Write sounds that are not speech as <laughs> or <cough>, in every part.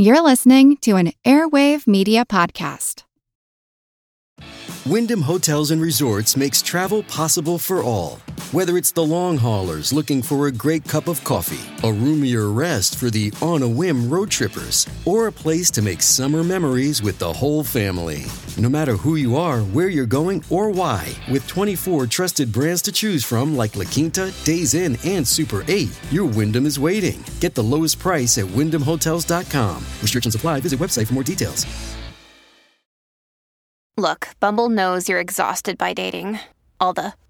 You're listening to an Airwave Media Podcast. Wyndham Hotels and Resorts makes travel possible for all. Whether it's the long haulers looking for a great cup of coffee, a roomier rest for the on a whim road trippers, or a place to make summer memories with the whole family. No matter who you are, where you're going, or why, with 24 trusted brands to choose from like La Quinta, Days Inn, and Super 8, your Wyndham is waiting. Get the lowest price at wyndhamhotels.com. Restrictions apply. Visit website for more details. Look, Bumble knows you're exhausted by dating. All the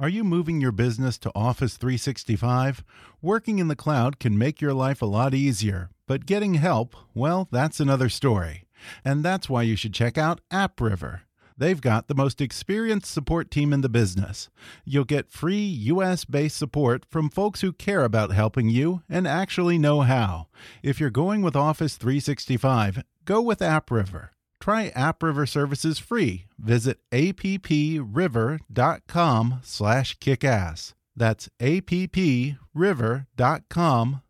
Are you moving your business to Office 365? Working in the cloud can make your life a lot easier, but getting help, well, that's another story. And that's why you should check out AppRiver. They've got the most experienced support team in the business. You'll get free US based support from folks who care about helping you and actually know how. If you're going with Office 365, go with AppRiver. Try AppRiver services free. Visit appriver.com slash kickass. That's appriver.com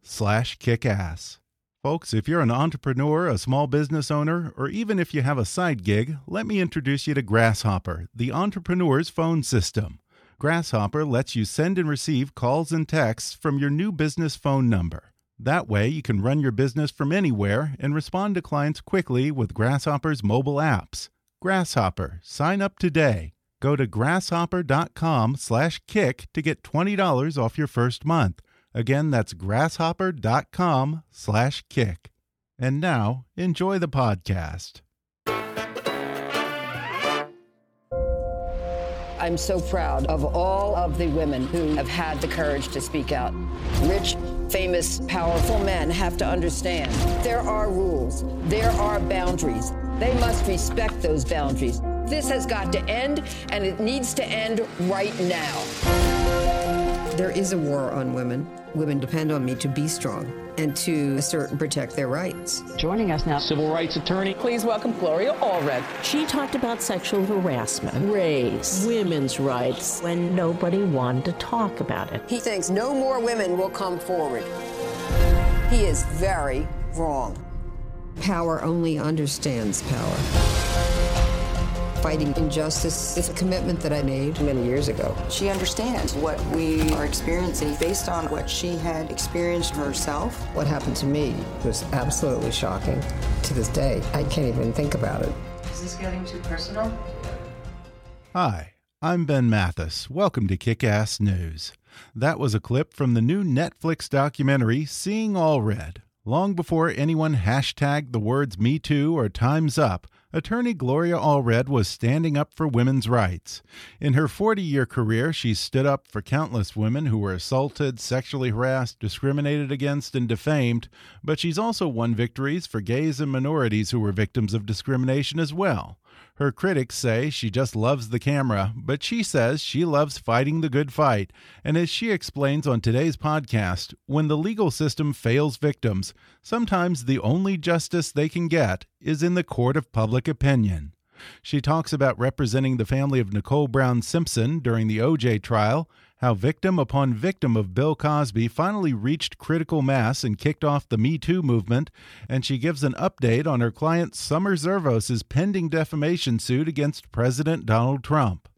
slash kickass. Folks, if you're an entrepreneur, a small business owner, or even if you have a side gig, let me introduce you to Grasshopper, the entrepreneur's phone system. Grasshopper lets you send and receive calls and texts from your new business phone number. That way, you can run your business from anywhere and respond to clients quickly with Grasshopper's mobile apps. Grasshopper, sign up today. Go to grasshopper.com/kick to get $20 off your first month. Again, that's grasshopper.com/kick. And now, enjoy the podcast. I'm so proud of all of the women who have had the courage to speak out. Rich, famous, powerful men have to understand there are rules, there are boundaries. They must respect those boundaries. This has got to end, and it needs to end right now. There is a war on women. Women depend on me to be strong and to assert and protect their rights. Joining us now, civil rights attorney. Please welcome Gloria Allred. She talked about sexual harassment, race, women's rights, when nobody wanted to talk about it. He thinks no more women will come forward. He is very wrong. Power only understands power. Fighting injustice is a commitment that I made many years ago. She understands what we are experiencing based on what she had experienced herself. What happened to me was absolutely shocking. To this day, I can't even think about it. Is this getting too personal? Hi, I'm Ben Mathis. Welcome to Kick Ass News. That was a clip from the new Netflix documentary Seeing Allred. Long before anyone hashtagged the words Me Too or Time's Up, attorney Gloria Allred was standing up for women's rights. In her 40 year career, she stood up for countless women who were assaulted, sexually harassed, discriminated against, and defamed, but she's also won victories for gays and minorities who were victims of discrimination as well. Her critics say she just loves the camera, but she says she loves fighting the good fight. And as she explains on today's podcast, when the legal system fails victims, sometimes the only justice they can get is in the court of public opinion. She talks about representing the family of Nicole Brown Simpson during the OJ trial, how victim upon victim of Bill Cosby finally reached critical mass and kicked off the Me Too movement, and she gives an update on her client Summer Zervos' pending defamation suit against President Donald Trump.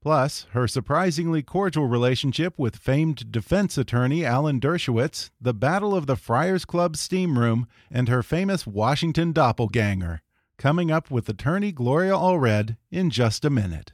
Plus, her surprisingly cordial relationship with famed defense attorney Alan Dershowitz, the Battle of the Friars Club steam room, and her famous Washington doppelganger. Coming up with attorney Gloria Allred in just a minute.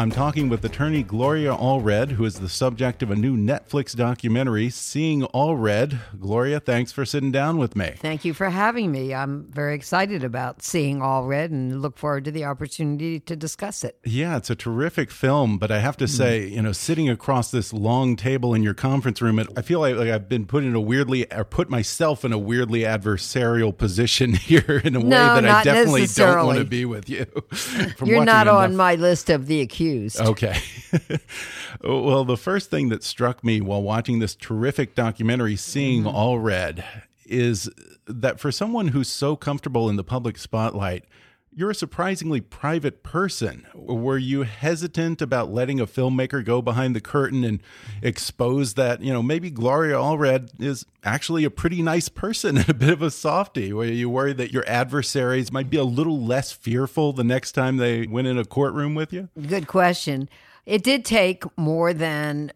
I'm talking with attorney Gloria Allred, who is the subject of a new Netflix documentary, Seeing Allred. Gloria, thanks for sitting down with me. Thank you for having me. I'm very excited about Seeing Allred and look forward to the opportunity to discuss it. Yeah, it's a terrific film, but I have to hmm. say, you know, sitting across this long table in your conference room, it, I feel like, like I've been put in a weirdly, or put myself in a weirdly adversarial position <laughs> here in a no, way that I definitely don't want to be with you. <laughs> You're not on my list of the accused. Okay. <laughs> well, the first thing that struck me while watching this terrific documentary, Seeing mm -hmm. Allred, is that for someone who's so comfortable in the public spotlight, you're a surprisingly private person. Were you hesitant about letting a filmmaker go behind the curtain and expose that, you know, maybe Gloria Allred is actually a pretty nice person <laughs> and a bit of a softie? Were you worried that your adversaries might be a little less fearful the next time they went in a courtroom with you? Good question. It did take more than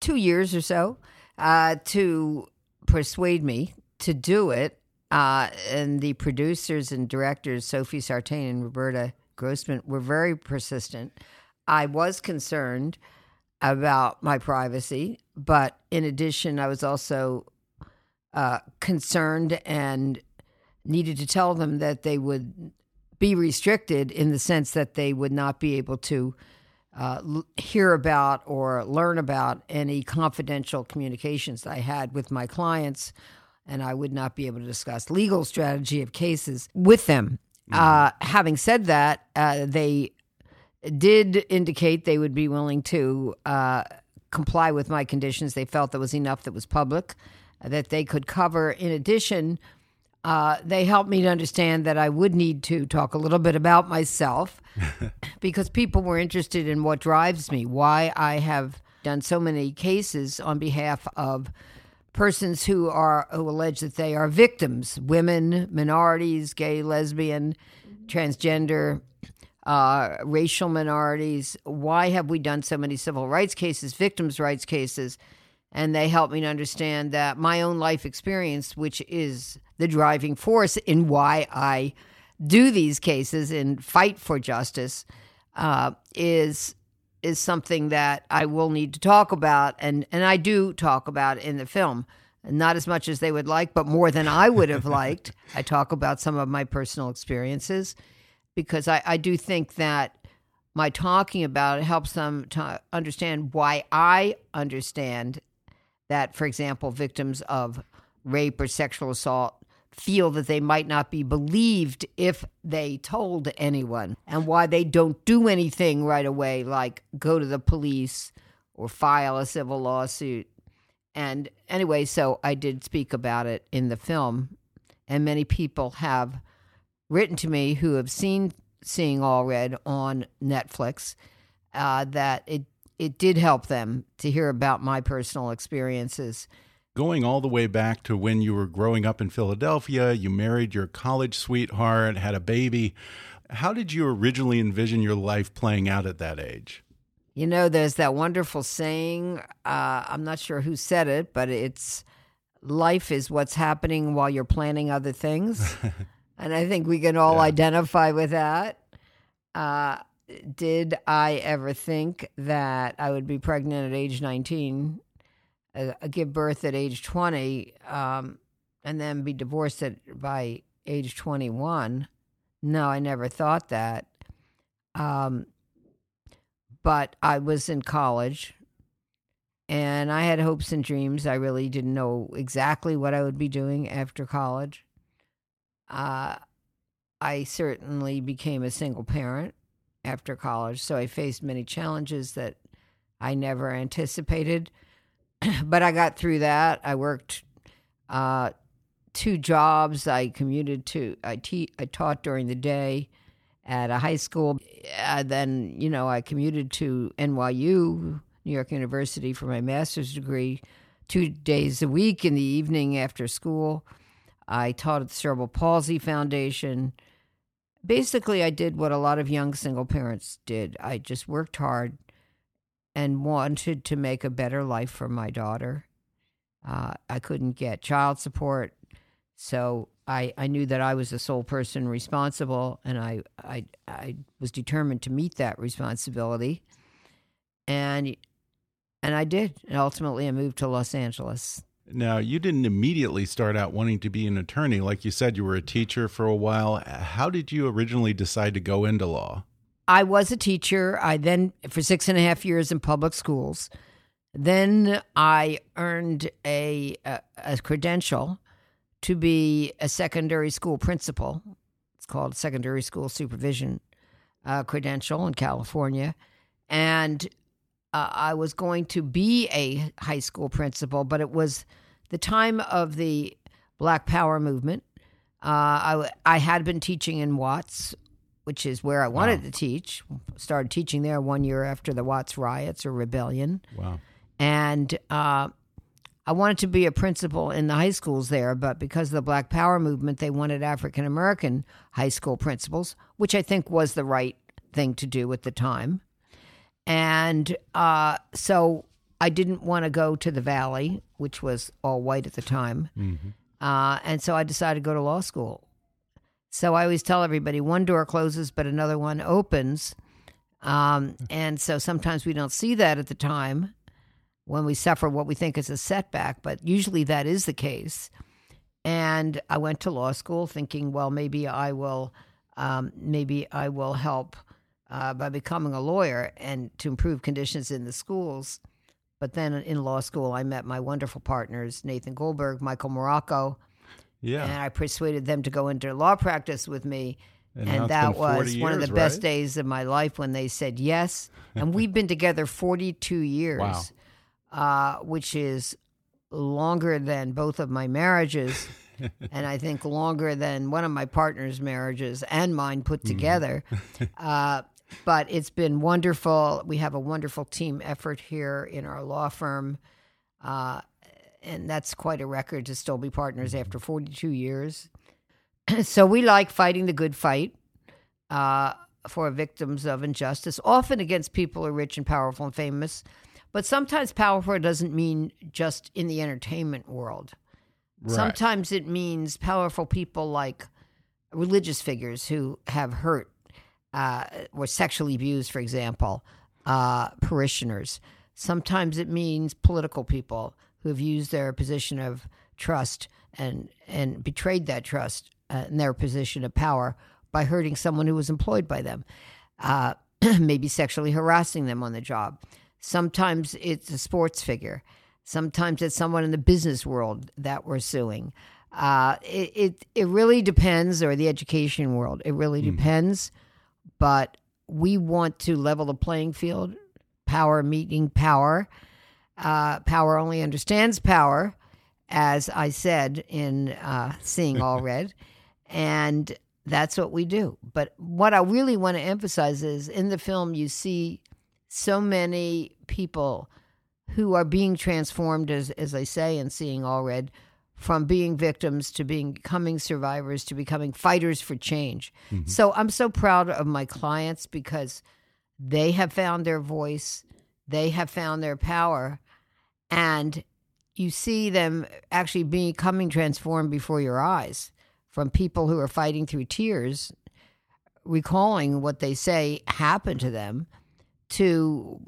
two years or so uh, to persuade me to do it uh, and the producers and directors, Sophie Sartain and Roberta Grossman, were very persistent. I was concerned about my privacy, but in addition, I was also uh, concerned and needed to tell them that they would be restricted in the sense that they would not be able to uh, hear about or learn about any confidential communications I had with my clients and I would not be able to discuss legal strategy of cases with them. Mm-hmm. Uh, having said that, uh, they did indicate they would be willing to uh, comply with my conditions. They felt there was enough that was public that they could cover. In addition, uh, they helped me to understand that I would need to talk a little bit about myself <laughs> because people were interested in what drives me, why I have done so many cases on behalf of persons who are who allege that they are victims women minorities gay lesbian transgender uh, racial minorities. Why have we done so many civil rights cases victims rights cases? And they help me to understand that my own life experience which is the driving force in why i do these cases and fight for justice uh, is is something that I will need to talk about, and and I do talk about in the film. Not as much as they would like, but more than I would have liked. <laughs> I talk about some of my personal experiences because I, I do think that my talking about it helps them to understand why I understand that, for example, victims of rape or sexual assault feel that they might not be believed if they told anyone, and why they don't do anything right away, like go to the police or file a civil lawsuit. And anyway, so I did speak about it in the film, and many people have written to me who have seen Seeing Allred on Netflix uh, that it it did help them to hear about my personal experiences going all the way back to when you were growing up in Philadelphia, you married your college sweetheart, had a baby. How did you originally envision your life playing out at that age? You know, there's that wonderful saying. Uh, I'm not sure who said it, but it's life is what's happening while you're planning other things. <laughs> and I think we can all yeah. identify with that. Uh, did I ever think that I would be pregnant at age 19? Uh, give birth at age 20 um, and then be divorced at by age 21 no i never thought that. Um, but i was in college and i had hopes and dreams. I really didn't know exactly what i would be doing after college. Uh, i certainly became a single parent after college so i faced many challenges that i never anticipated <laughs> but I got through that. I worked uh, two jobs. I commuted to I, te- I taught during the day at a high school. Uh, then you know I commuted to NYU, New York University, for my master's degree, two days a week in the evening after school. I taught at the Cerebral Palsy Foundation. Basically, I did what a lot of young single parents did. I just worked hard and wanted to make a better life for my daughter. Uh, I couldn't get child support, so I, I knew that I was the sole person responsible, and I, I I was determined to meet that responsibility, and and I did. And ultimately, I moved to Los Angeles. Now, you didn't immediately start out wanting to be an attorney. Like you said, you were a teacher for a while. How did you originally decide to go into law? I was a teacher. I then, for six and a half years in public schools. Then I earned a, a, a credential to be a secondary school principal. It's called secondary school supervision uh, credential in California. And uh, I was going to be a high school principal, but it was the time of the Black Power movement. Uh, I, I had been teaching in Watts, which is where I wanted wow. to teach. Started teaching there one year after the Watts riots or rebellion. Wow. And uh, I wanted to be a principal in the high schools there, but because of the Black Power movement, they wanted African American high school principals, which I think was the right thing to do at the time. And uh, so I didn't want to go to the Valley, which was all white at the time. Mm-hmm. Uh, and so I decided to go to law school. So I always tell everybody one door closes, but another one opens. Um, and so sometimes we don't see that at the time when we suffer what we think is a setback, but usually that is the case. And I went to law school thinking, well, maybe I will, um, maybe I will help uh, by becoming a lawyer and to improve conditions in the schools. But then in law school, I met my wonderful partners, Nathan Goldberg, Michael Maroko. Yeah. And I persuaded them to go into law practice with me. And, and that was years, one of the best days of my life when they said yes. <laughs> And we've been together 42 years, wow. uh, which is longer than both of my marriages. <laughs> and I think longer than one of my partner's marriages and mine put Mm-hmm. together. <laughs> uh, but it's been wonderful. We have a wonderful team effort here in our law firm. Uh, and that's quite a record to still be partners after 42 years. <clears throat> so we like fighting the good fight uh, for victims of injustice, often against people who are rich and powerful and famous. But sometimes powerful doesn't mean just in the entertainment world. Right. Sometimes it means powerful people like religious figures who have hurt uh, were sexually abused, for example, uh, parishioners. Sometimes it means political people who have used their position of trust and and betrayed that trust uh, in their position of power by hurting someone who was employed by them, uh, <clears throat> maybe sexually harassing them on the job. Sometimes it's a sports figure. Sometimes it's someone in the business world that we're suing. Uh, it, it it really depends, or the education world. It really Mm. depends but we want to level the playing field. Power meeting power. Uh, power only understands power, as I said in uh, Seeing All <laughs> Red. And that's what we do. But what I really want to emphasize is in the film, you see so many people who are being transformed, as, as I say in Seeing Allred, from being victims to being, becoming survivors to becoming fighters for change. Mm-hmm. So I'm so proud of my clients because they have found their voice, they have found their power, and you see them actually becoming transformed before your eyes from people who are fighting through tears, recalling what they say happened to them, to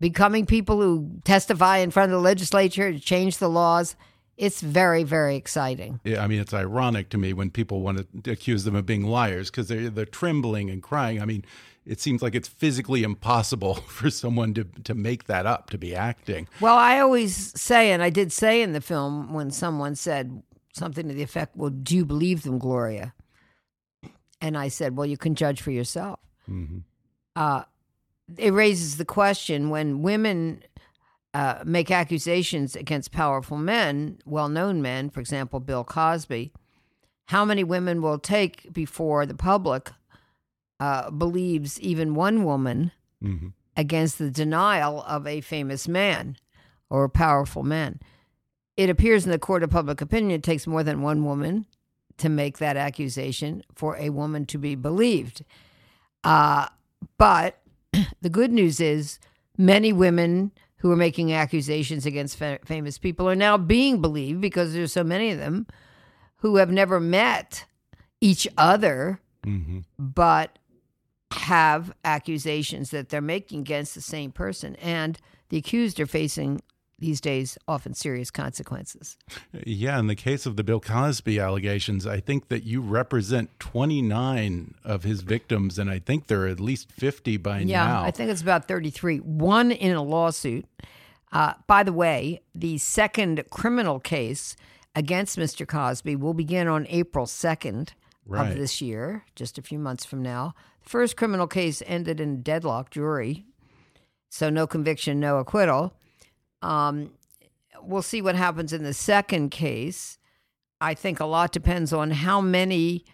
becoming people who testify in front of the legislature to change the laws it's very very exciting Yeah, I mean, it's ironic to me when people want to accuse them of being liars because they're they're trembling and crying. I mean, it seems like it's physically impossible <laughs> for someone to to make that up to be acting. well i always say and i did say in the film when someone said something to the effect well do you believe them gloria and i said well you can judge for yourself Mm-hmm. uh, it raises the question when women uh, make accusations against powerful men, well known men, for example, Bill Cosby, how many women will take before the public uh, believes even one woman Mm-hmm. against the denial of a famous man or a powerful man? It appears in the court of public opinion it takes more than one woman to make that accusation for a woman to be believed. Uh, but <clears throat> the good news is many women who are making accusations against fa- famous people are now being believed because there's so many of them who have never met each other, hmm but have accusations that they're making against the same person. And the accused are facing these days often serious consequences. Yeah, in the case of the Bill Cosby allegations, I think that you represent 29 of his victims, and I think there are at least 50 by yeah, now. Yeah, I think it's about 33. One in a lawsuit. Uh, by the way, the second criminal case against Mr. Cosby will begin on April 2nd Right. of this year, just a few months from now. The first criminal case ended in a deadlock jury, so no conviction, no acquittal. Um, we'll see what happens in the second case. I think a lot depends on how many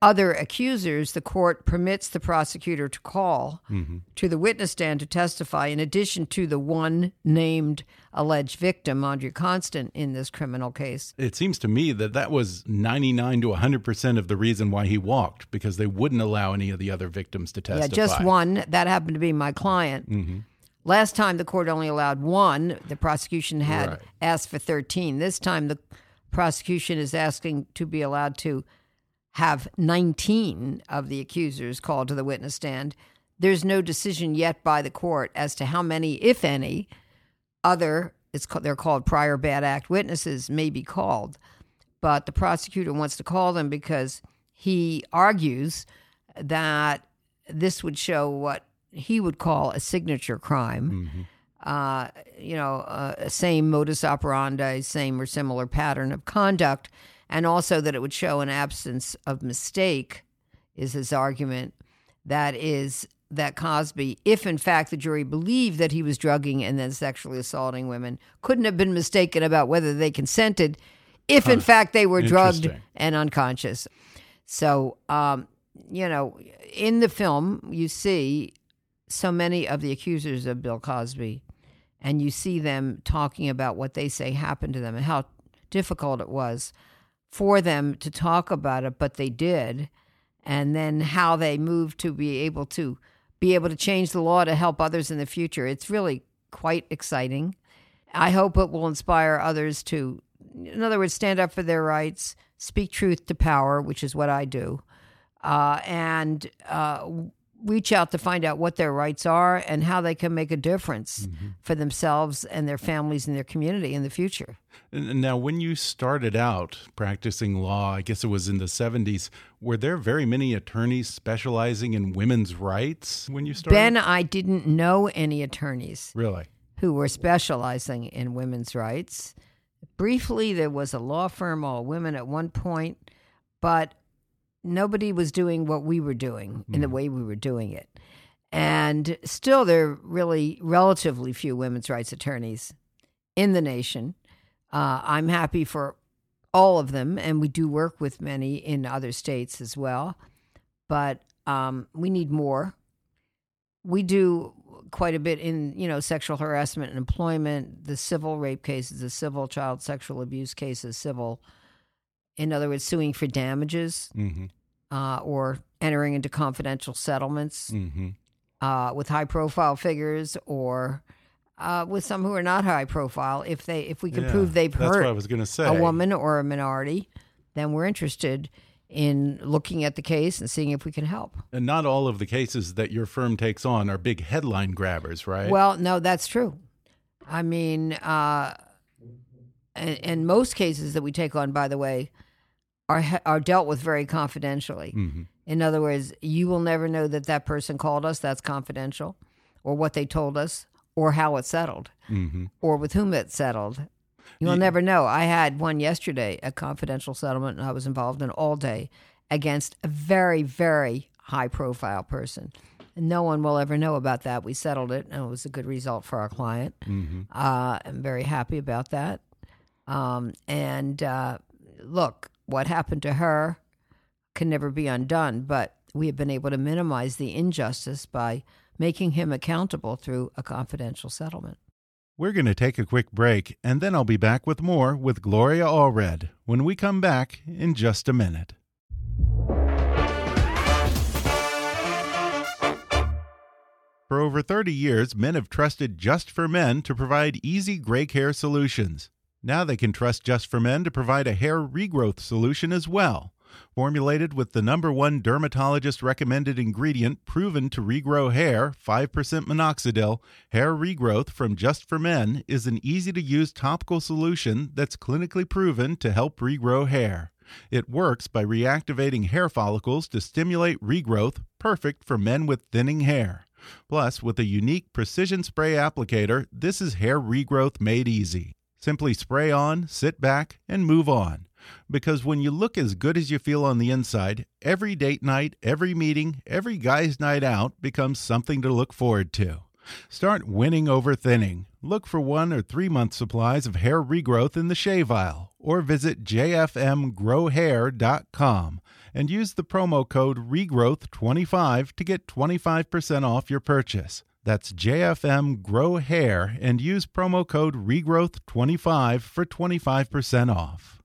other accusers the court permits the prosecutor to call to the witness stand to testify, in addition to the one named alleged victim, Andrea Constand, in this criminal case. it seems to me that that was 99 to 100% of the reason why he walked, because they wouldn't allow any of the other victims to testify. Yeah, just one. That happened to be my client. Mm-hmm. Last time the court only allowed one. The prosecution had Right. asked for 13. This time the prosecution is asking to be allowed to have 19 of the accusers called to the witness stand. There's no decision yet by the court as to how many, if any, other it's ca- they're called prior bad act witnesses may be called. But the prosecutor wants to call them because he argues that this would show what he would call a signature crime. Uh, you know, uh, same modus operandi, same or similar pattern of conduct, and also that it would show an absence of mistake, is his argument. That is that Cosby, if in fact the jury believed that he was drugging and then sexually assaulting women, couldn't have been mistaken about whether they consented, if in fact they were drugged and unconscious. So, um, you know, in the film, you see so many of the accusers of Bill Cosby, and you see them talking about what they say happened to them and how difficult it was for them to talk about it, but they did, and then how they moved to be able to be able to change the law to help others in the future. It's really quite exciting. I hope it will inspire others to, in other words, stand up for their rights, speak truth to power, which is what I do, uh, and uh, reach out to find out what their rights are and how they can make a difference mm-hmm. for themselves and their families and their community in the future. And and now, when you started out practicing law, I guess it was in the 70s, were there very many attorneys specializing in women's rights when you started? Ben, I didn't know any attorneys Really? who were specializing in women's rights. Briefly, there was a law firm, all women at one point, but nobody was doing what we were doing in the way we were doing it. And still, there are really relatively few women's rights attorneys in the nation. Uh, I'm happy for all of them, and we do work with many in other states as well. But um, we need more. We do quite a bit in you know sexual harassment and employment, the civil rape cases, the civil child sexual abuse cases, civil. In other words, suing for damages Mm-hmm. uh, or entering into confidential settlements Mm-hmm. uh, with high profile figures or uh, with some who are not high profile. If they if we can Yeah, prove they've that's hurt what I was gonna say. a woman or a minority, then we're interested in looking at the case and seeing if we can help. And not all of the cases that your firm takes on are big headline grabbers, right? Well, no, that's true. I mean, uh, and, and most cases that we take on, by the way, are are dealt with very confidentially. Mhm. In other words, you will never know that that person called us. That's confidential, or what they told us, or how it settled, Mm-hmm. or with whom it settled. You'll Ye- never know. I had one yesterday, a confidential settlement, and I was involved in all day against a very, very high profile person. And no one will ever know about that. We settled it, and it was a good result for our client. Mm-hmm. Uh, I'm very happy about that. Um, and uh, look, what happened to her can never be undone, but we have been able to minimize the injustice by making him accountable through a confidential settlement. We're going to take a quick break, and then I'll be back with more with Gloria Allred when we come back in just a minute. For over 30 years, men have trusted Just for Men to provide easy gray hair solutions. Now they can trust Just for Men to provide a hair regrowth solution as well. Formulated with the number one dermatologist recommended ingredient proven to regrow hair, 5% minoxidil, hair regrowth from Just for Men is an easy to use topical solution that's clinically proven to help regrow hair. It works by reactivating hair follicles to stimulate regrowth, perfect for men with thinning hair. Plus, with a unique precision spray applicator, this is hair regrowth made easy. Simply spray on, sit back, and move on. Because when you look as good as you feel on the inside, every date night, every meeting, every guy's night out becomes something to look forward to. Start winning over thinning. Look for one or three month supplies of hair regrowth in the shave aisle or visit jfmgrowhair.com and use the promo code REGROWTH25 to get 25% off your purchase. That's JFM Grow Hair and use promo code REGROWTH25 for 25% off.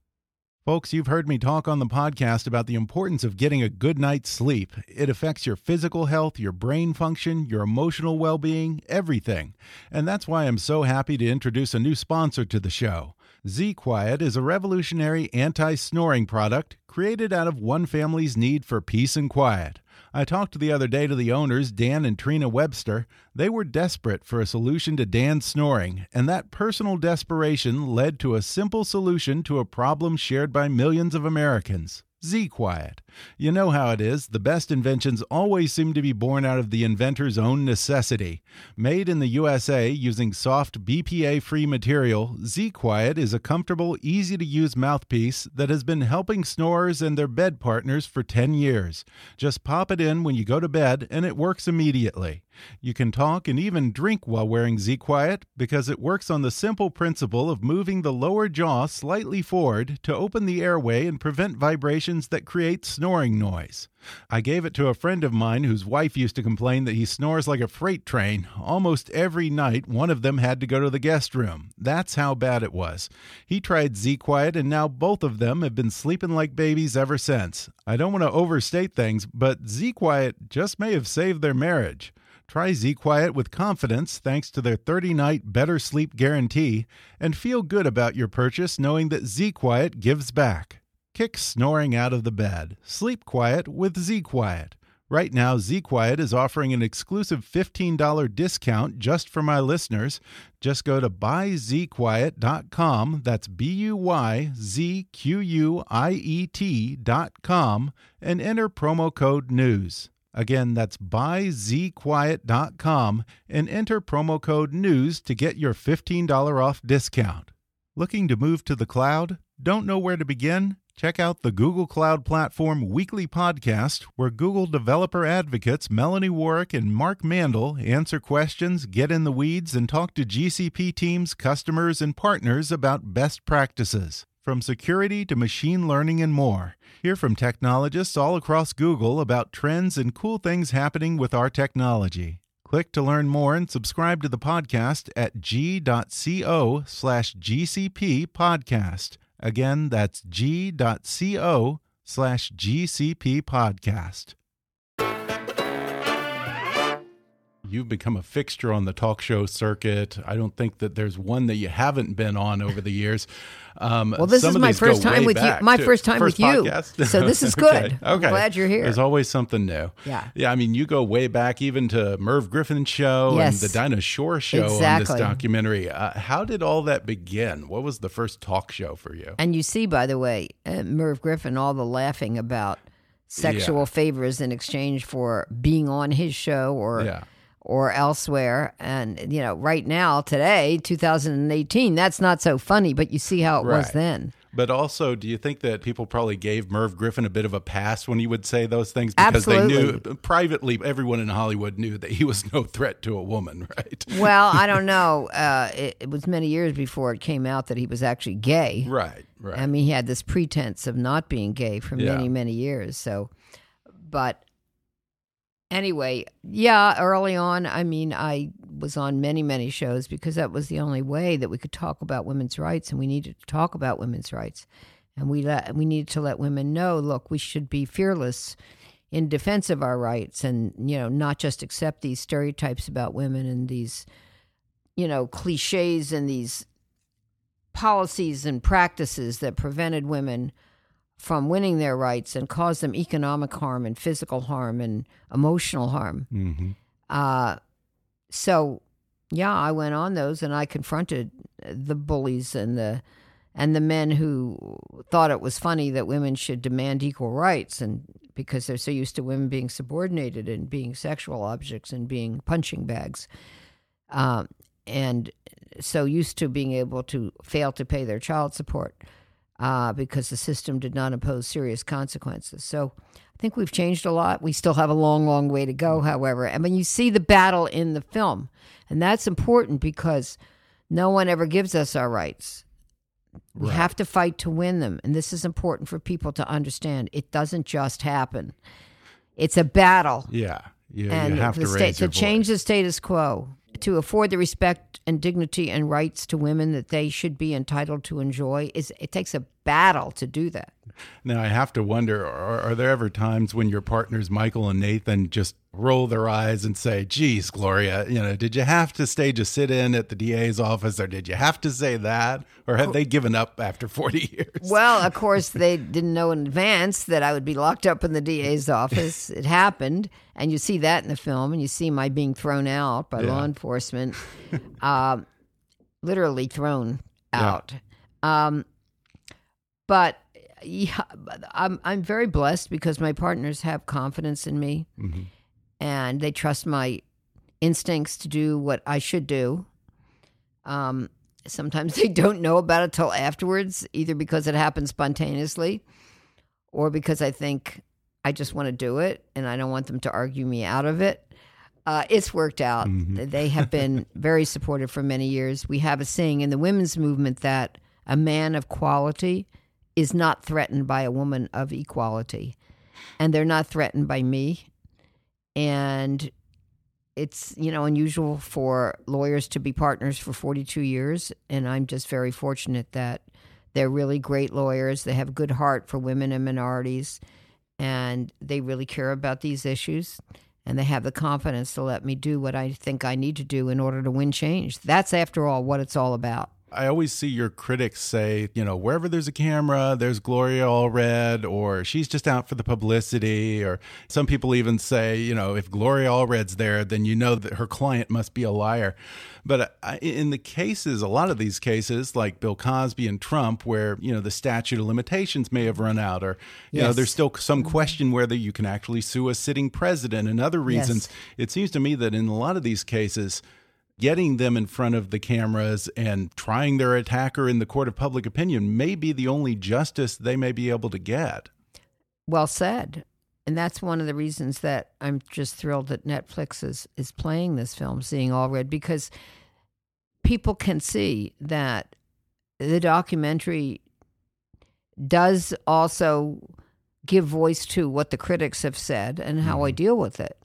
Folks, you've heard me talk on the podcast about the importance of getting a good night's sleep. It affects your physical health, your brain function, your emotional well being, everything. And that's why I'm so happy to introduce a new sponsor to the show. Z Quiet is a revolutionary anti snoring product created out of one family's need for peace and quiet. I talked the other day to the owners, Dan and Trina Webster. They were desperate for a solution to Dan's snoring, and that personal desperation led to a simple solution to a problem shared by millions of Americans. Z Quiet. You know how it is. The best inventions always seem to be born out of the inventor's own necessity. Made in the USA using soft BPA free material, Z Quiet is a comfortable, easy to use mouthpiece that has been helping snorers and their bed partners for 10 years. Just pop it in when you go to bed and it works immediately. You can talk and even drink while wearing Z Quiet because it works on the simple principle of moving the lower jaw slightly forward to open the airway and prevent vibrations that create snoring noise. I gave it to a friend of mine whose wife used to complain that he snores like a freight train. Almost every night, one of them had to go to the guest room. That's how bad it was. He tried Z Quiet, and now both of them have been sleeping like babies ever since. I don't want to overstate things, but Z Quiet just may have saved their marriage. Try Z Quiet with confidence thanks to their 30 night better sleep guarantee and feel good about your purchase knowing that Z Quiet gives back. Kick snoring out of the bed. Sleep quiet with Z Quiet. Right now, Z Quiet is offering an exclusive $15 discount just for my listeners. Just go to buyzquiet.com. That's B U Y Z Q U I E T.com and enter promo code NEWS. Again, that's buyzquiet.com and enter promo code NEWS to get your $15 off discount. Looking to move to the cloud? Don't know where to begin? Check out the Google Cloud Platform Weekly Podcast, where Google developer advocates Melanie Warrick and Mark Mandel answer questions, get in the weeds, and talk to GCP teams, customers, and partners about best practices, from security to machine learning and more. Hear from technologists all across Google about trends and cool things happening with our technology. Click to learn more and subscribe to the podcast at g.co slash GCP podcast. Again, that's g.co slash GCP podcast. You've become a fixture on the talk show circuit. I don't think that there's one that you haven't been on over the years. Um, well, this is my first time with you. My first time first with podcast. you. So this is <laughs> good. okay. I'm okay. glad you're here. There's always something new. Yeah. Yeah. I mean, you go way back even to Merv Griffin's show Yes. and the Dinah Shore show on this Exactly. documentary. Uh, how did all that begin? What was the first talk show for you? And you see, by the way, uh, Merv Griffin, all the laughing about sexual Yeah. favors in exchange for being on his show or Yeah. Or elsewhere. And you know, right now, today, 2018, that's not so funny, but you see how it was then. But also, do you think that people probably gave Merv Griffin a bit of a pass when he would say those things because they knew privately everyone in Hollywood knew that he was no threat to a woman, <laughs> right? Well, I don't know. <laughs> Uh, it, it was many years before it came out that he was actually gay. Right, right. I mean, he had this pretense of not being gay for Yeah. many, many years. So, but anyway, yeah, early on, I mean, I was on many, many shows because that was the only way that we could talk about women's rights, and we needed to talk about women's rights, and we let we needed to let women know, look, we should be fearless in defense of our rights, and you know, not just accept these stereotypes about women and these, you know, cliches and these policies and practices that prevented women from winning their rights and cause them economic harm and physical harm and emotional harm. Mm-hmm. Uh, so, yeah, I went on those and I confronted the bullies and the and the men who thought it was funny that women should demand equal rights and because they're so used to women being subordinated and being sexual objects and being punching bags um, and so used to being able to fail to pay their child support uh, because the system did not impose serious consequences so i think we've changed a lot we still have a long long way to go however and when you see the battle in the film and that's important because no one ever gives us our rights we Right. have to fight to win them. And this is important for people to understand. It doesn't just happen, it's a battle. Yeah. You, and you have the to sta- to change the status quo, to afford the respect and dignity and rights to women that they should be entitled to enjoy, is it takes a battle to do that. Now I have to wonder: are, are there ever times when your partners Michael and Nathan just roll their eyes and say, "Geez, Gloria, you know, did you have to stage a sit-in at the DA's office, or did you have to say that, or have they given up after <laughs> forty years?" Well, of course, they didn't know in advance that I would be locked up in the DA's office. <laughs> It happened, and you see that in the film, and you see my being thrown out by Yeah. law enforcement, <laughs> um, literally thrown Yeah. out. Um, but yeah, I'm I'm very blessed because my partners have confidence in me, Mhm. and they trust my instincts to do what I should do. Um, sometimes <laughs> they don't know about it till afterwards, either because it happens spontaneously, or because I think I just want to do it and I don't want them to argue me out of it. Uh, it's worked out. They have been <laughs> very supportive for many years. We have a saying in the women's movement that a man of quality is not threatened by a woman of equality, and they're not threatened by me. And it's you know unusual for lawyers to be partners for 42 years. And i'm just very fortunate that they're really great lawyers. They have a good heart for women and minorities. And they really care about these issues. And they have the confidence to let me do what i think i need to do in order to win change. That's after all what it's all about I always see your critics say, you know, wherever there's a camera, there's Gloria Allred, or she's just out for the publicity, or some people even say, you know, if Gloria Allred's there, then you know that her client must be a liar. But uh, in the cases, a lot of these cases, like Bill Cosby and Trump, where you know the statute of limitations may have run out, or you know, there's still some mm-hmm. question whether you can actually sue a sitting president and other reasons. It seems to me that in a lot of these cases getting them in front of the cameras and trying their attacker in the court of public opinion may be the only justice they may be able to get. well said and that's one of the reasons that i'm just thrilled that netflix is is playing this film seeing Allred because people can see that the documentary does also give voice to what the critics have said and how I mm-hmm. deal with it.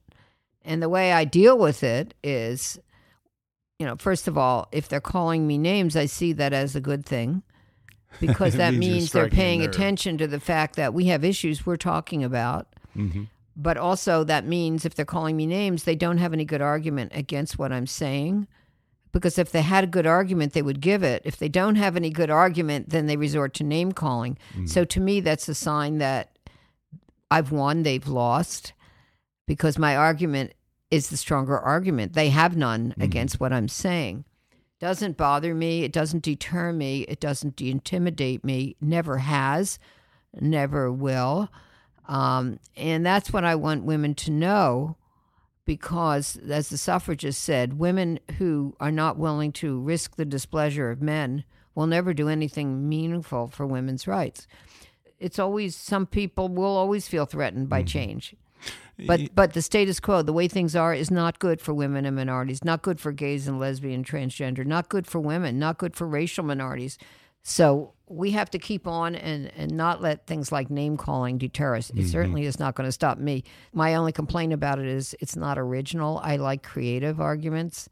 And the way I deal with it is, you know, first of all, if they're calling me names, I see that as a good thing because <laughs> that means means they're paying attention to the fact that we have issues we're talking about. Mm-hmm. But also, that means if they're calling me names, they don't have any good argument against what I'm saying. Because if they had a good argument, they would give it. If they don't have any good argument, then they resort to name calling. So to me, that's a sign that I've won, they've lost, because my argument is the stronger argument. They have none against what I'm saying. Doesn't bother me. It doesn't deter me. It doesn't de- intimidate me. Never has, never will. Um, and that's what I want women to know because, as the suffragist said, women who are not willing to risk the displeasure of men will never do anything meaningful for women's rights. It's always, some people will always feel threatened by change. But but the status quo, the way things are, is not good for women and minorities. Not good for gays and lesbian, transgender. Not good for women. Not good for racial minorities. So we have to keep on and and not let things like name calling deter us. It mm-hmm. certainly is not going to stop me. My only complaint about it is it's not original. I like creative arguments,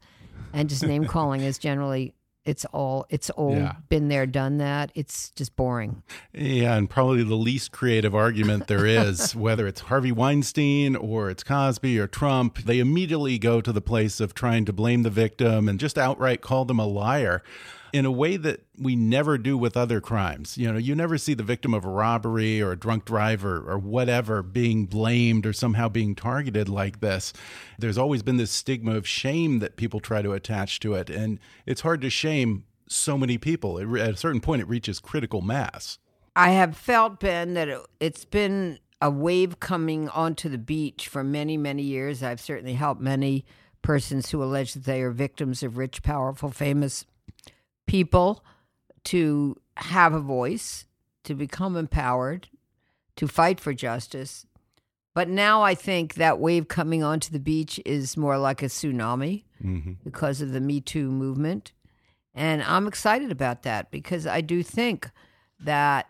and just name calling is generally It's all it's all Yeah. been there, done that. It's just boring. Yeah, and probably the least creative argument there <laughs> is, whether it's Harvey Weinstein or it's Cosby or Trump, they immediately go to the place of trying to blame the victim and just outright call them a liar in a way that we never do with other crimes. You know, you never see the victim of a robbery or a drunk driver or whatever being blamed or somehow being targeted like this. There's always been this stigma of shame that people try to attach to it. And it's hard to shame so many people. At a certain point, it reaches critical mass. I have felt, Ben, that it, it's been a wave coming onto the beach for many, many years. I've certainly helped many persons who allege that they are victims of rich, powerful, famous people to have a voice, to become empowered, to fight for justice. But now I think that wave coming onto the beach is more like a tsunami Mhm. because of the Me Too movement. And I'm excited about that because I do think that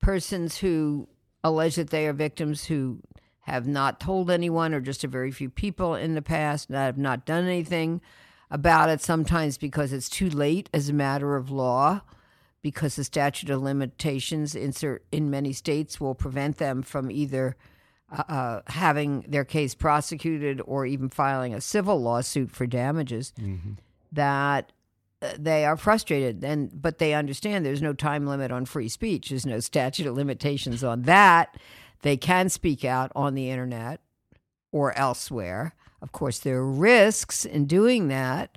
persons who allege that they are victims who have not told anyone or just a very few people in the past that have not done anything about it, sometimes because it's too late as a matter of law, because the statute of limitations in, in many states will prevent them from either uh, uh, having their case prosecuted or even filing a civil lawsuit for damages that uh, they are frustrated. And but they understand there's no time limit on free speech. There's no statute of limitations on that. They can speak out on the internet or elsewhere of course there are risks in doing that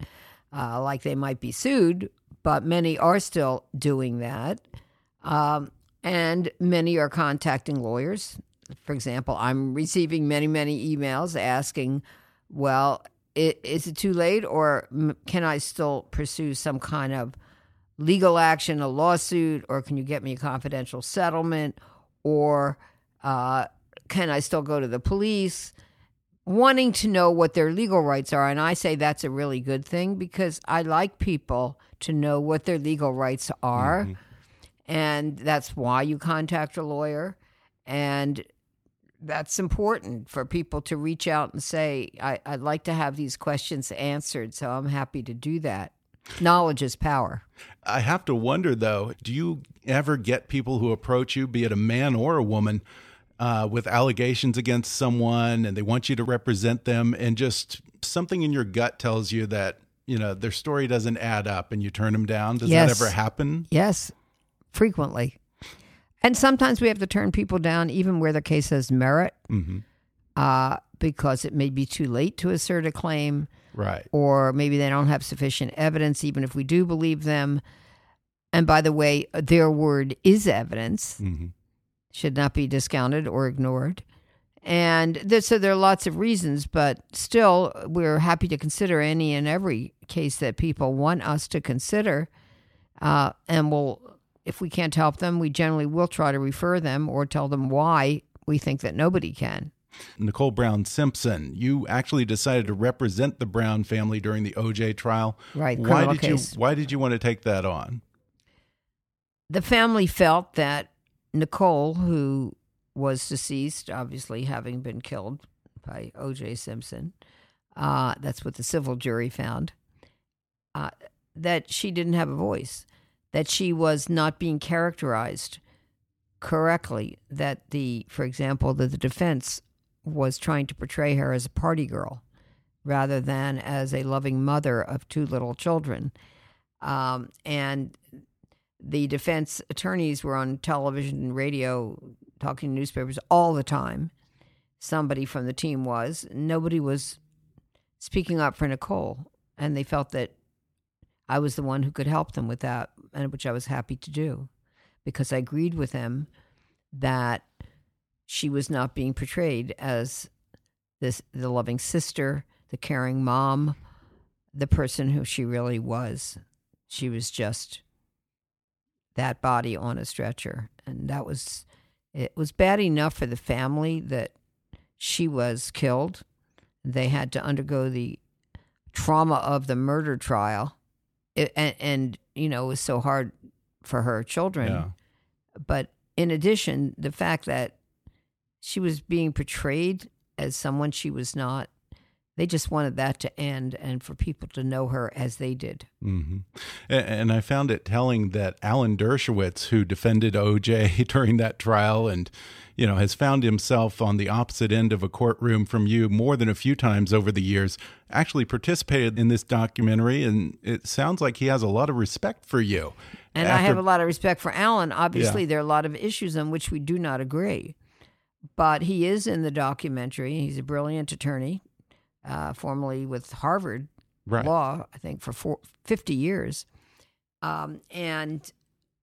uh, like they might be sued but many are still doing that. Um, and many are contacting lawyers. For example i'm receiving many many emails asking well is it too late or can I still pursue some kind of legal action, a lawsuit, or can you get me a confidential settlement, or uh, can I still go to the police? Wanting to know what their legal rights are. And I say that's a really good thing because I like people to know what their legal rights are. Mm-hmm. And that's why you contact a lawyer. And that's important for people to reach out and say, I, I'd like to have these questions answered. So I'm happy to do that. Knowledge is power. I have to wonder though, do you ever get people who approach you, be it a man or a woman, uh, with allegations against someone and they want you to represent them and just something in your gut tells you that, you know, their story doesn't add up and you turn them down? Does Yes. that ever happen? Yes, frequently. And sometimes we have to turn people down even where the case has merit hmm uh, because it may be too late to assert a claim. Right. or maybe they don't have sufficient evidence, even if we do believe them. And by the way, their word is evidence, hmm should not be discounted or ignored. And there, so there are lots of reasons, but still, we're happy to consider any and every case that people want us to consider. Uh, and we'll, if we can't help them, we generally will try to refer them or tell them why we think that nobody can. Nicole Brown Simpson, you actually decided to represent the Brown family during the OJ trial. Right, Why did case. you why did you want to take that on? the family felt that Nicole, who was deceased, obviously having been killed by O.J. Simpson, uh, that's what the civil jury found, uh, that she didn't have a voice, that she was not being characterized correctly, that the, for example, that the defense was trying to portray her as a party girl rather than as a loving mother of two little children. Um, and the defense attorneys were on television and radio talking to newspapers all the time. Somebody from the team was. Nobody was speaking up for Nicole. And they felt that I was the one who could help them with that, and which I was happy to do because I agreed with them that she was not being portrayed as this the loving sister, the caring mom, the person who she really was. She was just that body on a stretcher. And that was it was bad enough for the family that she was killed. They had to undergo the trauma of the murder trial. It, and, and you know it was so hard for her children. Yeah. but in addition the fact that she was being portrayed as someone she was not they just wanted that to end and for people to know her as they did hmm And I found it telling that Alan Dershowitz, who defended OJ <laughs> during that trial and you know, has found himself on the opposite end of a courtroom from you more than a few times over the years, actually participated in this documentary, and it sounds like he has a lot of respect for you. And After, I have a lot of respect for Alan. Obviously, yeah. there are a lot of issues on which we do not agree, but he is in the documentary. He's a brilliant attorney, uh, formerly with Harvard right. Law, I think, for four, 50 years. Um, and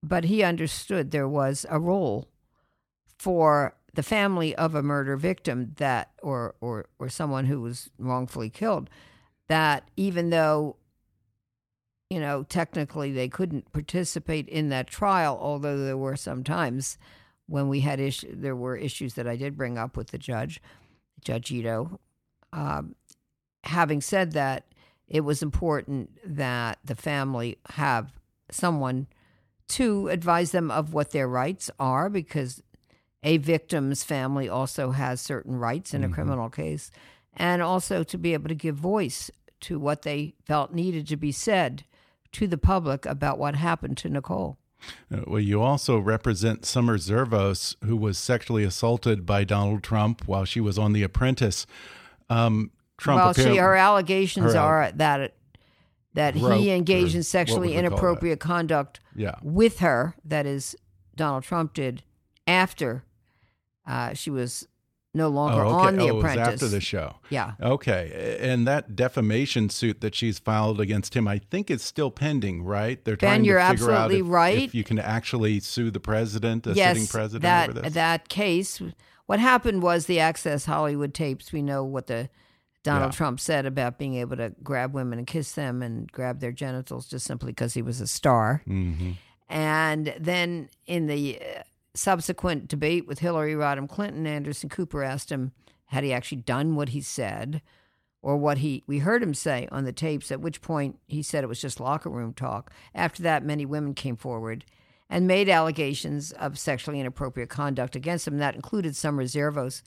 but he understood there was a role for the family of a murder victim that or or or someone who was wrongfully killed that even though you know technically they couldn't participate in that trial although there were some times when we had issues there were issues that I did bring up with the judge Judge Ito um, having said that it was important that the family have someone to advise them of what their rights are because a victim's family also has certain rights in a mm-hmm. criminal case, and also to be able to give voice to what they felt needed to be said to the public about what happened to Nicole. Uh, well, you also represent Summer Zervos, who was sexually assaulted by Donald Trump while she was on The Apprentice. Um, Trump well, she, her allegations her, are that that he engaged in sexually inappropriate conduct yeah. with her. That is, Donald Trump did after uh, she was no longer oh, okay. on The oh, Apprentice. after the show. Yeah. Okay. And that defamation suit that she's filed against him, I think is still pending, right? They're ben, trying you're to figure absolutely out if, right. if you can actually sue the president, the yes, sitting president that, over this. That case, what happened was the Access Hollywood tapes. We know what the Donald yeah. Trump said about being able to grab women and kiss them and grab their genitals just simply because he was a star. Mm -hmm. And then in the subsequent debate with Hillary Rodham Clinton, Anderson Cooper asked him had he actually done what he said or what he we heard him say on the tapes at which point he said it was just locker room talk after that many women came forward and made allegations of sexually inappropriate conduct against him that included Summer Zervos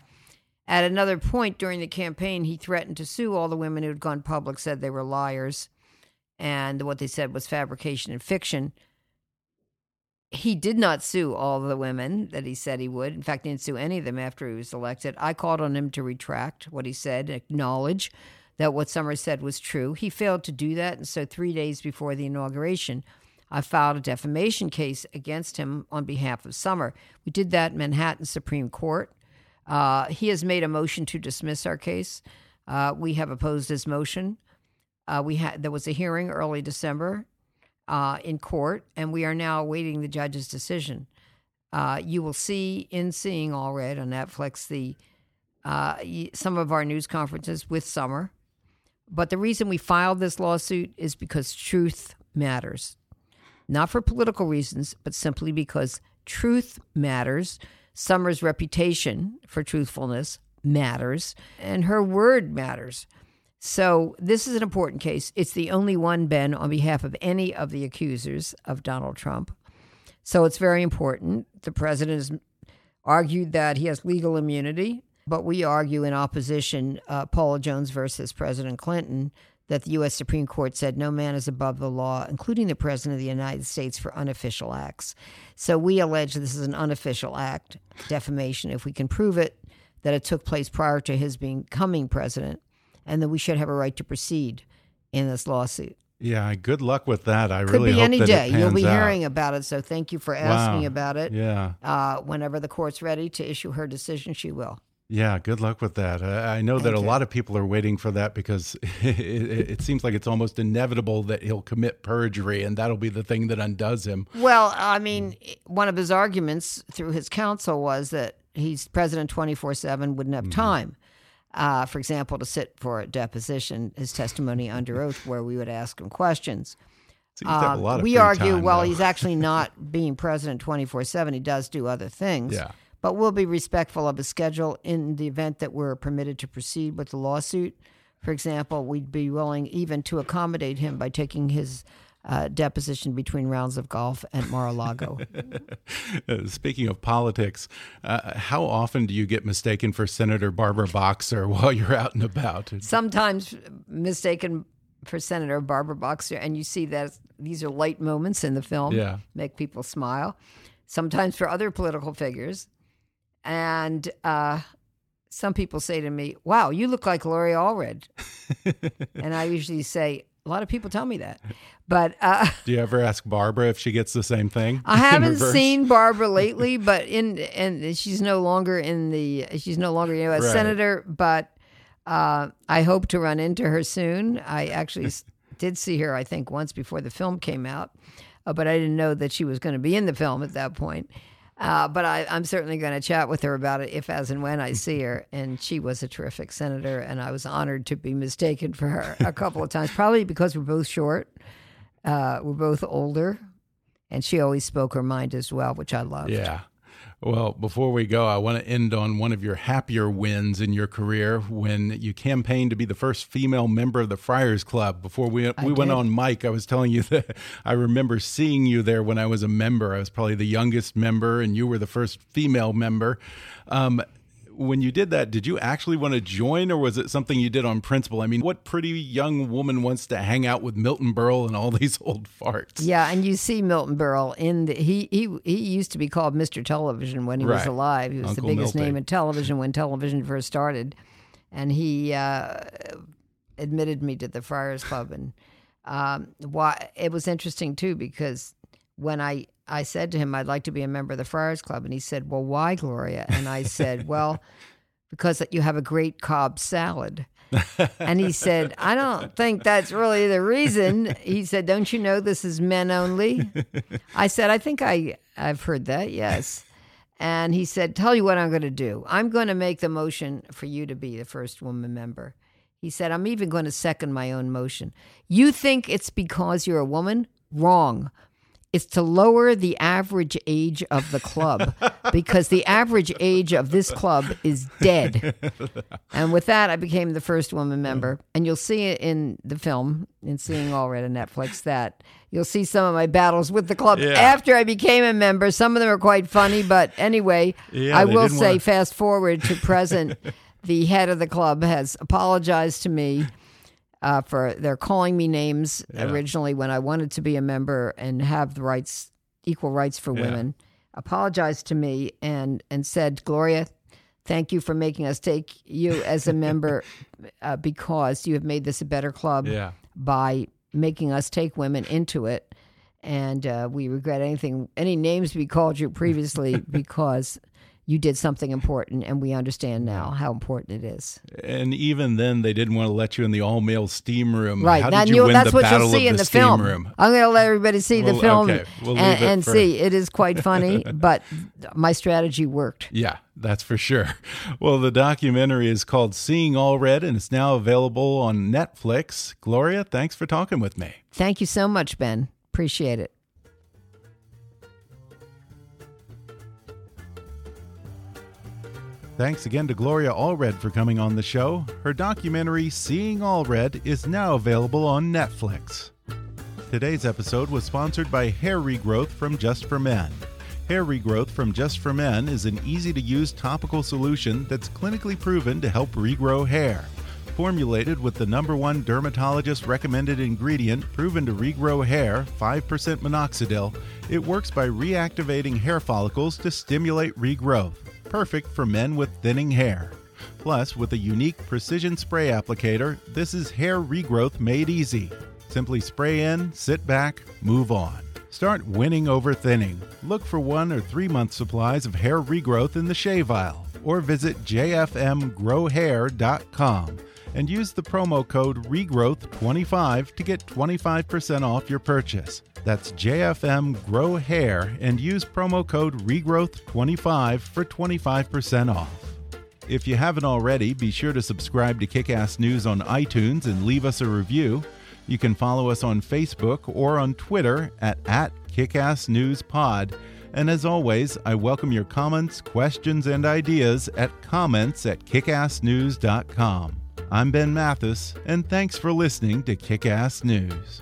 at another point during the campaign he threatened to sue all the women who had gone public said they were liars and what they said was fabrication and fiction he did not sue all the women that he said he would. In fact, he didn't sue any of them after he was elected. I called on him to retract what he said, acknowledge that what Summers said was true. He failed to do that. And so, three days before the inauguration, I filed a defamation case against him on behalf of Summer. We did that in Manhattan Supreme Court. Uh, he has made a motion to dismiss our case. Uh, we have opposed his motion. Uh, we had there was a hearing early December uh, in court, and we are now awaiting the judge's decision. Uh, you will see in Seeing Allred on Netflix the uh, some of our news conferences with Summer. But the reason we filed this lawsuit is because truth matters, not for political reasons, but simply because truth matters. Summer's reputation for truthfulness matters, and her word matters. So this is an important case. It's the only one, Ben, on behalf of any of the accusers of Donald Trump. So it's very important. The president has argued that he has legal immunity, but we argue in opposition, uh, Paula Jones versus President Clinton, that the U.S. Supreme Court said no man is above the law, including the President of the United States, for unofficial acts. So we allege this is an unofficial act, defamation, if we can prove it, that it took place prior to his becoming president and that we should have a right to proceed in this lawsuit. Yeah, good luck with that. I Could really be hope any day. It You'll be out. hearing about it. So thank you for asking wow. about it. Yeah. Uh, whenever the court's ready to issue her decision, she will. Yeah, good luck with that. Uh, I know Thank that you. a lot of people are waiting for that because <laughs> it, it, seems like it's almost inevitable that he'll commit perjury, and that'll be the thing that undoes him. Well, I mean, one of his arguments through his counsel was that he's president 24 7, wouldn't have mm -hmm. time uh, for example, to sit for a deposition, his testimony under oath, where we would ask him questions. Uh, we argue, time, well, he's actually <laughs> not being president 24 7. He does do other things. Yeah. But we'll be respectful of his schedule in the event that we're permitted to proceed with the lawsuit. For example, we'd be willing even to accommodate him by taking his uh, deposition between rounds of golf at Mar-a-Lago. <laughs> Speaking of politics, uh, how often do you get mistaken for Senator Barbara Boxer while you're out and about? Sometimes mistaken for Senator Barbara Boxer, and you see that these are light moments in the film, Yeah. make people smile. Sometimes for other political figures, and uh, some people say to me, "Wow, you look like Gloria Allred," <laughs> and I usually say, "A lot of people tell me that," but uh, Do you ever ask Barbara if she gets the same thing? I <laughs> haven't seen Barbara <laughs> lately, but in and she's no longer in the she's no longer you know, a Right. senator, but uh, I hope to run into her soon. I actually did see her, I think, once before the film came out, uh, but I didn't know that she was going to be in the film at that point. Uh, but I, I'm certainly going to chat with her about it if, as, and when I see her. And she was a terrific senator, and I was honored to be mistaken for her a couple of times, probably because we're both short, uh, we're both older, and she always spoke her mind as well, which I loved. Yeah. Well, before we go, I want to end on one of your happier wins in your career when you campaigned to be the first female member of the Friars Club. Before we I we went on mic, I was telling you <laughs> that I remember seeing you there when I was a member. I was probably the youngest member, and you were the first female member. Um, when you did that, did you actually want to join, or was it something you did on principle? I mean, what pretty young woman wants to hang out with Milton Berle and all <laughs> these old farts? Yeah, and you see Milton Berle in the he he he used to be called Mr. Television when he was alive. He was Uncle the biggest Milty. name in television when television first started, and he uh, admitted me to the Friars Club, and um, why it was interesting too because when I I said to him I'd like to be a member of the Friars Club, and he said, "Well, why, Gloria?" And I said, <laughs> "Well." Because you have a great Cobb salad. And he said, I don't think that's really the reason. He said, Don't you know this is men only? I said, I think I, I've heard that, yes. And he said, Tell you what I'm going to do. I'm going to make the motion for you to be the first woman member. He said, I'm even going to second my own motion. You think it's because you're a woman? Wrong. It's to lower the average age of the club <laughs> because the average age of this club is dead. <laughs> And with that, I became the first woman member. And you'll see it in the film, in Seeing Allred on Netflix, that you'll see some of my battles with the club Yeah. after I became a member. Some of them are quite funny, but anyway, Yeah, I will say, wanna- fast forward to present, the head of the club has apologized to me. Uh, for they're calling me names Yeah. originally when I wanted to be a member and have the rights, equal rights for Yeah. women. Apologized to me and and said, Gloria, thank you for making us take you as a member <laughs> uh, because you have made this a better club Yeah. by making us take women into it. And uh, we regret anything, any names we called you previously <laughs> because you did something important, and we understand now how important it is. And even then, they didn't want to let you in the all male steam room. Right. How now, did you that's the what battle you'll see in the, the film. room? I'm going to let everybody see the film okay, we'll and, it and for- see. It is quite funny, <laughs> but my strategy worked. Yeah, that's for sure. Well, the documentary is called Seeing Allred, and it's now available on Netflix. Gloria, thanks for talking with me. Thank you so much, Ben. Appreciate it. Thanks again to Gloria Allred for coming on the show. Her documentary, Seeing Allred, is now available on Netflix. Today's episode was sponsored by Hair Regrowth from Just for Men. Hair Regrowth from Just for Men is an easy to use topical solution that's clinically proven to help regrow hair. Formulated with the number one dermatologist recommended ingredient proven to regrow hair, 5% minoxidil, it works by reactivating hair follicles to stimulate regrowth. Perfect for men with thinning hair. Plus, with a unique precision spray applicator, this is hair regrowth made easy. Simply spray in, sit back, move on. Start winning over thinning. Look for one or three month supplies of hair regrowth in the shave aisle or visit jfmgrowhair.com and use the promo code regrowth25 to get 25% off your purchase. That's JFM Grow Hair and use promo code regrowth25 for 25% off. If you haven't already, be sure to subscribe to Kickass News on iTunes and leave us a review. You can follow us on Facebook or on Twitter at, at KickassNewsPod. And as always, I welcome your comments, questions, and ideas at comments at kickassnews.com. I'm Ben Mathis, and thanks for listening to Kick Ass News.